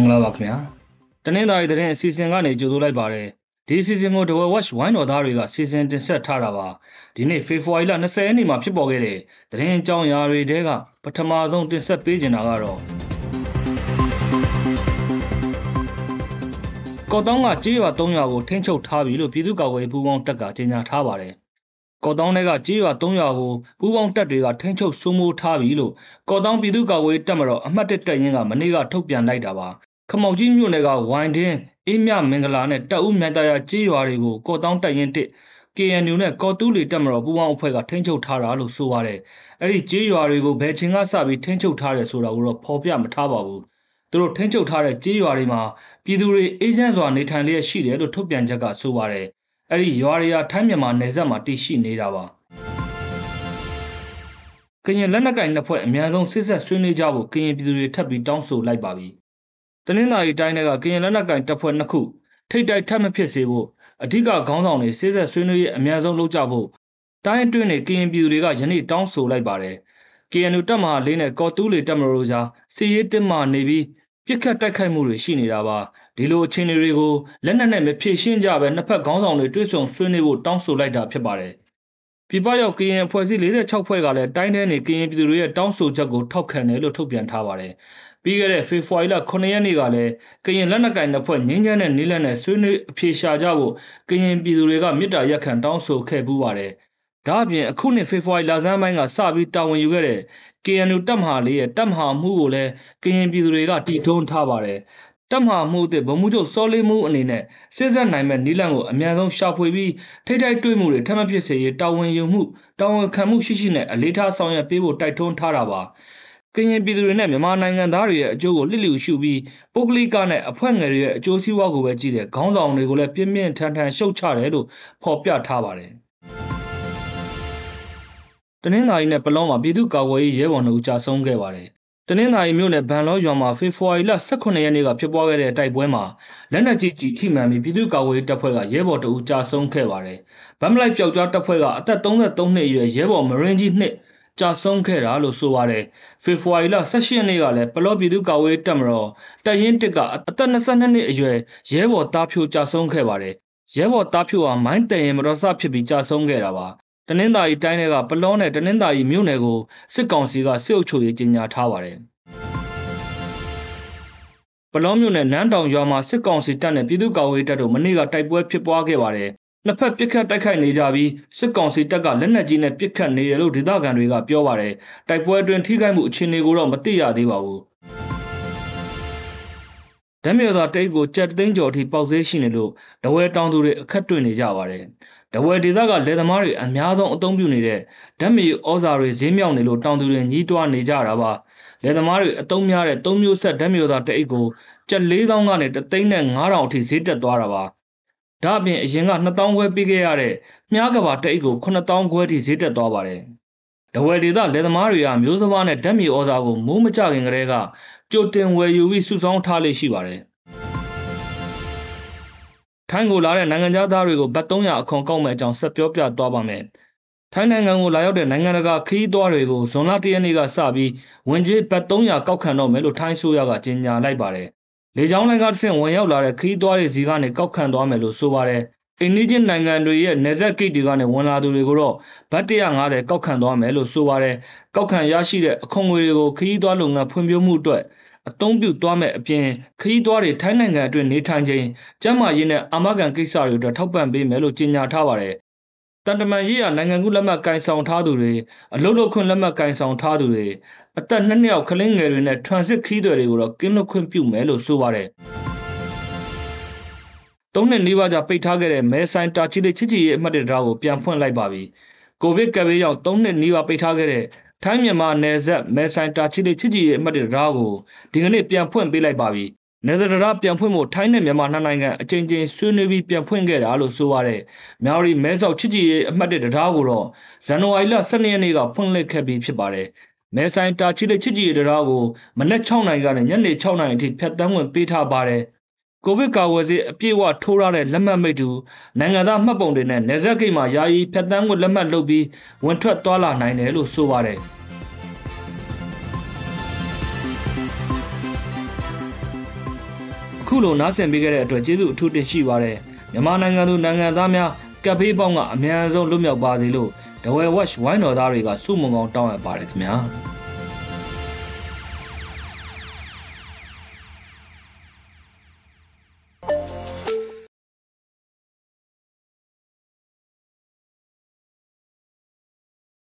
္ဂလာပါခင်ဗျာတနင်္သာရီသတင်းအစီအစဉ်ကနေကြိုဆိုလိုက်ပါတယ်ဒီအစီအစဉ်ကို The Watch ဝိုင်းတော်သားတွေကစီစဉ်တင်ဆက်ထားတာပါဒီနေ့ဖေဖော်ဝါရီလ20ရက်နေ့မှာဖြစ်ပေါ်ခဲ့တဲ့သတင်းအကြောင်းအရာတွေတဲကပထမဆုံးတင်ဆက်ပေးချင်တာကတော့ကော်တောင်းကကြေးရွာ300ကိုထိန်းချုပ်ထားပြီလို့ပြည်သူ့ကာကွယ်ရေးပူးပေါင်းတပ်ကကြေညာထားပါတယ်ကော်တောင်းတွေကကြေးရွာ300ကိုပူးပေါင်းတပ်တွေကထိန်းချုပ်စိုးမိုးထားပြီလို့ကော်တောင်းပြည်သူ့ကာကွယ်ရေးတပ်မတော်အမှတ်1တပ်ရင်းကမနေ့ကထုတ်ပြန်လိုက်တာပါ ခမောက်ကြီးမြို့နယ်ကဝိုင်တင်းအေးမြမင်္ဂလာနဲ့တပ်ဦးမြိုင်တရာကြေးရွာတွေကိုကော်တောင်းတပ်ရင်း1 KNU နဲ့ကော်တူးလီတပ်မတော်ပူးပေါင်းအဖွဲ့ကထိန်းချုပ်ထားတာလို့ဆိုပါတယ်။အဲ့ဒီကြေးရွာတွေကိုဘယ်ချိန်ကစပြီးထိန်းချုပ်ထားတယ်ဆိုတာကိုတော့ဖော်ပြမထားပါဘူး။သူတို့ထိန်းချုပ်ထားတဲ့ကြေးရွာတွေမှာပြည်သူတွေအေးချမ်းစွာနေထိုင်လျက်ရှိတယ်လို့ထုတ်ပြန်ချက်ကဆိုပါတယ်။အဲ့ဒီရွာတွေကထိုင်းမြန်မာနယ်စပ်မှာတည်ရှိနေတာပါ။ကရင်လက်နက်ကင်နှစ်ဖွဲ့အများဆုံးစစ်ဆက်ဆွေးနွေးကြဖို့ကရင်ပြည်သူတွေထပ်ပြီးတောင်းဆိုလိုက်ပါပြီ။ တနင်္သာရီတိုင်းကကရင်လက်နက်ကင်တပ်ဖွဲ့နှစ်ခုထိတ်တိုက်ထပ်မဖြစ်စေဖို့အဓိကခေါင်းဆောင်တွေစစ်ဆက်ဆွေးနွေးရေးအများဆုံးလုပ်ကြဖို့တိုင်းအတွင်းနေကရင်ပြည်သူတွေကယနေ့တောင်းဆိုလိုက်ပါတယ်။ KNU တပ်မဟာလေးနဲ့ကော်တူးလီတပ်မတော်တို့ကြားစီရေးတစ်မှနေပြီးပြစ်ခတ်တိုက်ခိုက်မှုတွေရှိနေတာပါဒီလိုအခြေအနေတွေကိုလက်နက်နဲ့မဖြေရှင်းကြဘဲနှစ်ဖက်ခေါင်းဆောင်တွေတွဲဆုံဆွေးနွေးဖို့တောင်းဆိုလိုက်တာဖြစ်ပါတယ် ပြပရောက်ကရင်အဖွဲ့အစည်း46ဖွဲ့ကလည်းတိုင်းထဲနေကရင်ပြည်သူတွေရဲ့တောင်းဆိုချက်ကိုထောက်ခံတယ်လို့ထုတ်ပြန်ထားပါတယ်ပြီးခဲ့တဲ့ဖေဖော်ဝါရီလ9ရက်နေ့ကလည်းကရင်လက်နက်ကင်တပ်ဖွဲ့ငင်းချမ်းတဲ့နီးလက်နဲ့ဆွေးနွေးအဖြေရှာကြဖို့ကရင်ပြည်သူတွေကမြစ်တာရက်ခံတောင်းဆိုခဲ့ပူးပါတယ်။ဒါ့အပြင်အခုနှစ်ဖေဖော်ဝါရီလဆန်းပိုင်းကစပြီးတာဝန်ယူခဲ့တဲ့ KNU တပ်မဟာလေးရဲ့တပ်မဟာမှုကိုလည်းကရင်ပြည်သူတွေကတီထွန်းထားပါတယ်။ တပ်မဟာမှုအသစ်ဗမှုချုပ်စောလေးမှုအနေနဲ့စစ်ဆက်နိုင်မဲ့နီလန်ကိုအများဆုံးရှာဖွေပြီးထိထိုက်တွေ့မှုတွေထပ်မဖြစ်စေရေးတာဝန်ယူမှုတာဝန်ခံမှုရှိရှိနဲ့အလေးထားဆောင်ရွက်ပေးဖို့တိုက်တွန်းထားတာပါ။ကရင်ပြည်သူတွေနဲ့မြန်မာနိုင်ငံသားတွေရဲ့အကျိုးကိုလစ်လျူရှုပြီးပုဂ္ဂလိကနဲ့အဖွဲ့ငယ်တွေရဲ့အကျိုးစီးပွားကိုပဲကြည့်တဲ့ခေါင်းဆောင်တွေကိုလည်းပြင်းပြင်းထန်ထန်ရှုတ်ချတယ်လို့ဖော်ပြထားပါတယ်။တနင်္သာရီနဲ့ပလောမှာပြည်သူ့ကာကွယ်ရေးရဲဘော်တို့ကြာဆုံးခဲ့ပါတယ်။ တနင်္သာရီမြို့နယ်ဗန်လောရွာမှာဖေဖော်ဝါရီလ18ရက်နေ့ကဖြစ်ပွားခဲ့တဲ့တိုက်ပွဲမှာလက်နက်ကြီးကြီးထိမှန်ပြီးပြည်သူ့ကာကွယ်ရေးတပ်ဖွဲ့ကရဲဘော်တအူကြာဆုံးခဲ့ပါတယ်။ဗမ်မလိုက်ပျောက်ကြားတပ်ဖွဲ့ကအသက်33နှစ်အရွယ်ရဲဘော်မရင်ကြီးနှစ်ကြာဆုံးခဲ့တာလို့ဆိုပါတယ်ဖေဖော်ဝါရီလ18ရက်နေ့ကလည်းပလော့ပြည်သူ့ကာဝေးတပ်မတော်တရင်တစ်ကအသက်22နှစ်အရွယ်ရဲဘော်သားဖြိုကြာဆုံးခဲ့ပါတယ်ရဲဘော်သားဖြိုဟာမိုင်းတရင်မတော်ဆဖြစ်ပြီးကြာဆုံးခဲ့တာပါ တနင်္သာရီတိုင်းကပလောနဲ့တနင်္သာရီမြို့နယ်ကိုစစ်ကောင်စီကစစ်အုပ်ချုပ်ရေးကြီးညာထားပါတယ်ပလောမြို့နယ်နန်းတောင်ရွာမှာစစ်ကောင်စီတပ်နဲ့ပြည်သူ့ကာကွယ်တပ်တို့မနေ့ကတိုက်ပွဲဖြစ်ပွားခဲ့ပါတယ်နှစ်ဖက်ပစ်ခတ်တိုက်ခိုက်နေကြပြီးစစ်ကောင်စီတပ်ကလက်နက်ကြီးနဲ့ပစ်ခတ်နေတယ်လို့ဒေသခံတွေကပြောပါတယ်။တိုက်ပွဲအတွင်းထိခိုက်မှုအခြေအနေကိုတော့မသိရသေးပါဘူး။ဓမြသာတိတ်ကိုကြက်သိန်းကျော်ထိပေါက်သေးရှိနေလို့တဝဲတောင်သူတွေအခက်တွေ့နေကြပါတယ်။ တဝဲဒေသကလယ်သမားတွေအများဆုံးအသုံးပြုနေတဲ့ဓမြဩဇာတွေဈေးမြောက်နေလို့တောင်သူတွေညှိတွားနေကြတာပါ။လယ်သမားတွေအသုံးများတဲ့၃မျိုးဆက်ဓမြသာတိတ်ကိုကြက်၄000ကနေတသိန်းနဲ့9000အထိဈေးတက်သွားတာပါ။ဒါအပြင်အရင်က2000ခွဲပေးခဲ့ရတဲ့မြားကဘာတအိတ်ကို9000ခွဲထိဈေးတက်သွားပါတယ်။ဒဝယ်ဒေသလယ်သမားတွေကမျိုးစဘာနဲ့ဓာတ်မြေဩဇာကိုမိုးမကြခင်ကတည်းကကြိုတင်ဝယ်ယူပြီးစုဆောင်းထားလေရှိပါတယ်။ ထိုင်းကိုလာတဲ့နိုင်ငံသားတွေကိုဘတ်300အခွန်ကောက်မဲ့အကြောင်းဆက်ပြောပြသွားပါမယ်။ထိုင်းနိုင်ငံကိုလာရောက်တဲ့နိုင်ငံတကာခရီးသွားတွေကိုဇွန်လ၁ရက်နေ့ကစပြီးဝင်ကြေးဘတ်300ကောက်ခံတော့မယ်လို့ထိုင်းဆိုရကကြေညာလိုက်ပါတယ်လေကြောင်းလိုင်းကတဆင့်ဝင်ရောက်လာတဲ့ခရီးသွားတွေစီကနေကောက်ခံသွားမယ်လို့ဆိုပါတယ်။အိန္ဒိချင်းနိုင်ငံတွေရဲ့နေဆက်ဂိတ်တွေကနေဝင်လာသူတွေကိုတော့ဘတ်150ကောက်ခံသွားမယ်လို့ဆိုပါတယ်။ကောက်ခံရရှိတဲ့အခွန်ငွေတွေကိုခရီးသွားလုပ်ငန်းဖွံ့ဖြိုးမှုအတွက် အသုံးပြုသွားမဲ့အပြင်ခရီးသွားတွေထိုင်းနိုင်ငံအတွင်းနေထိုင်ခြင်းကျန်းမာရေးနဲ့အာမခံကိစ္စတွေအတွက်ထောက်ပံ့ပေးမယ်လို့ကြေညာထားပါတယ်တန်တမန်ရေးရနိုင်ငံကူးလက်မှတ်ကင်ဆောင်ထားသူတွေအလုတ်လုတ်ခွင့်လက်မှတ်ကင်ဆောင်ထားသူတွေအသက်နှစ်နှစ်အောက်ကလေးငယ်တွေနဲ့ transit ခီးတွေတွေကိုတော့ကင်းလွတ်ခွင့်ပြုမယ်လို့ဆိုပါတယ်သုံးနှစ်နီးပါးကြာပိတ်ထားခဲ့တဲ့မဲဆိုင်တာချီလေးချစ်ချီရဲ့အမှတ်တရကိုပြန်ဖွင့်လိုက်ပါပြီကိုဗစ်ကပ်ဘေးကြောင့်သုံးနှစ်နီးပါးပိတ်ထားခဲ့တဲ့ ထိုင်းမြန်မာနယ်စပ်မဲဆိုင်တာချီလေးချစ်ချီရဲ့အမှတ်တရကိုဒီကနေ့ပြန်ဖွင့်ပေးလိုက်ပါပြီနယ်စပ်တရားပြန်ဖွင့်ဖို့ထိုင်းနဲ့မြန်မာနှစ်နိုင်ငံအကြိမ်ကြိမ်ဆွေးနွေးပြီးပြန်ဖွင့်ခဲ့တာလို့ဆိုပါတယ်။မြောက်ရီမဲဆောက်ချစ်ကြည်ရေးအမှတ်၁တရားကိုတော့ဇန်နဝါရီလ12ရက်နေ့ကဖွင့်လှစ်ခဲ့ပြီးဖြစ်ပါတယ်။မဲဆိုင်တာချီလေးချစ်ကြည်ရေးတရားကိုမနက်6နာရီကနေညနေ6နာရီအထိဖြတ်တန်းဝင်ပေးထားပါတယ်။ ကိုဗစ်ကာဝယ်ဆေးအပြည့်အဝထိုးရတဲ့လက်မှတ်မိတ်တူနိုင်ငံသားမှတ်ပုံတွေနဲ့နေဆက်ဂိတ်မှာယာယီဖြတ်တန်းဝင်လက်မှတ်လုပ်ပြီးဝင်ထွက်သွားလာနိုင်တယ်လို့ဆိုပါတယ်။အခုလိုနားဆင်ပေးခဲ့တဲ့အတွက်ကျေးဇူးအထူးတင်ရှိပါတယ်မြန်မာနိုင်ငံသူနိုင်ငံသားများကပ်ဘေးပေါင်းကအများဆုံးလွတ်မြောက်ပါစေလို့ဒဝဲဝက်ဝိုင်းတော်သားတွေကစုမုံကောင်းတောင်းအပ်ပါတယ်ခင်ဗျာ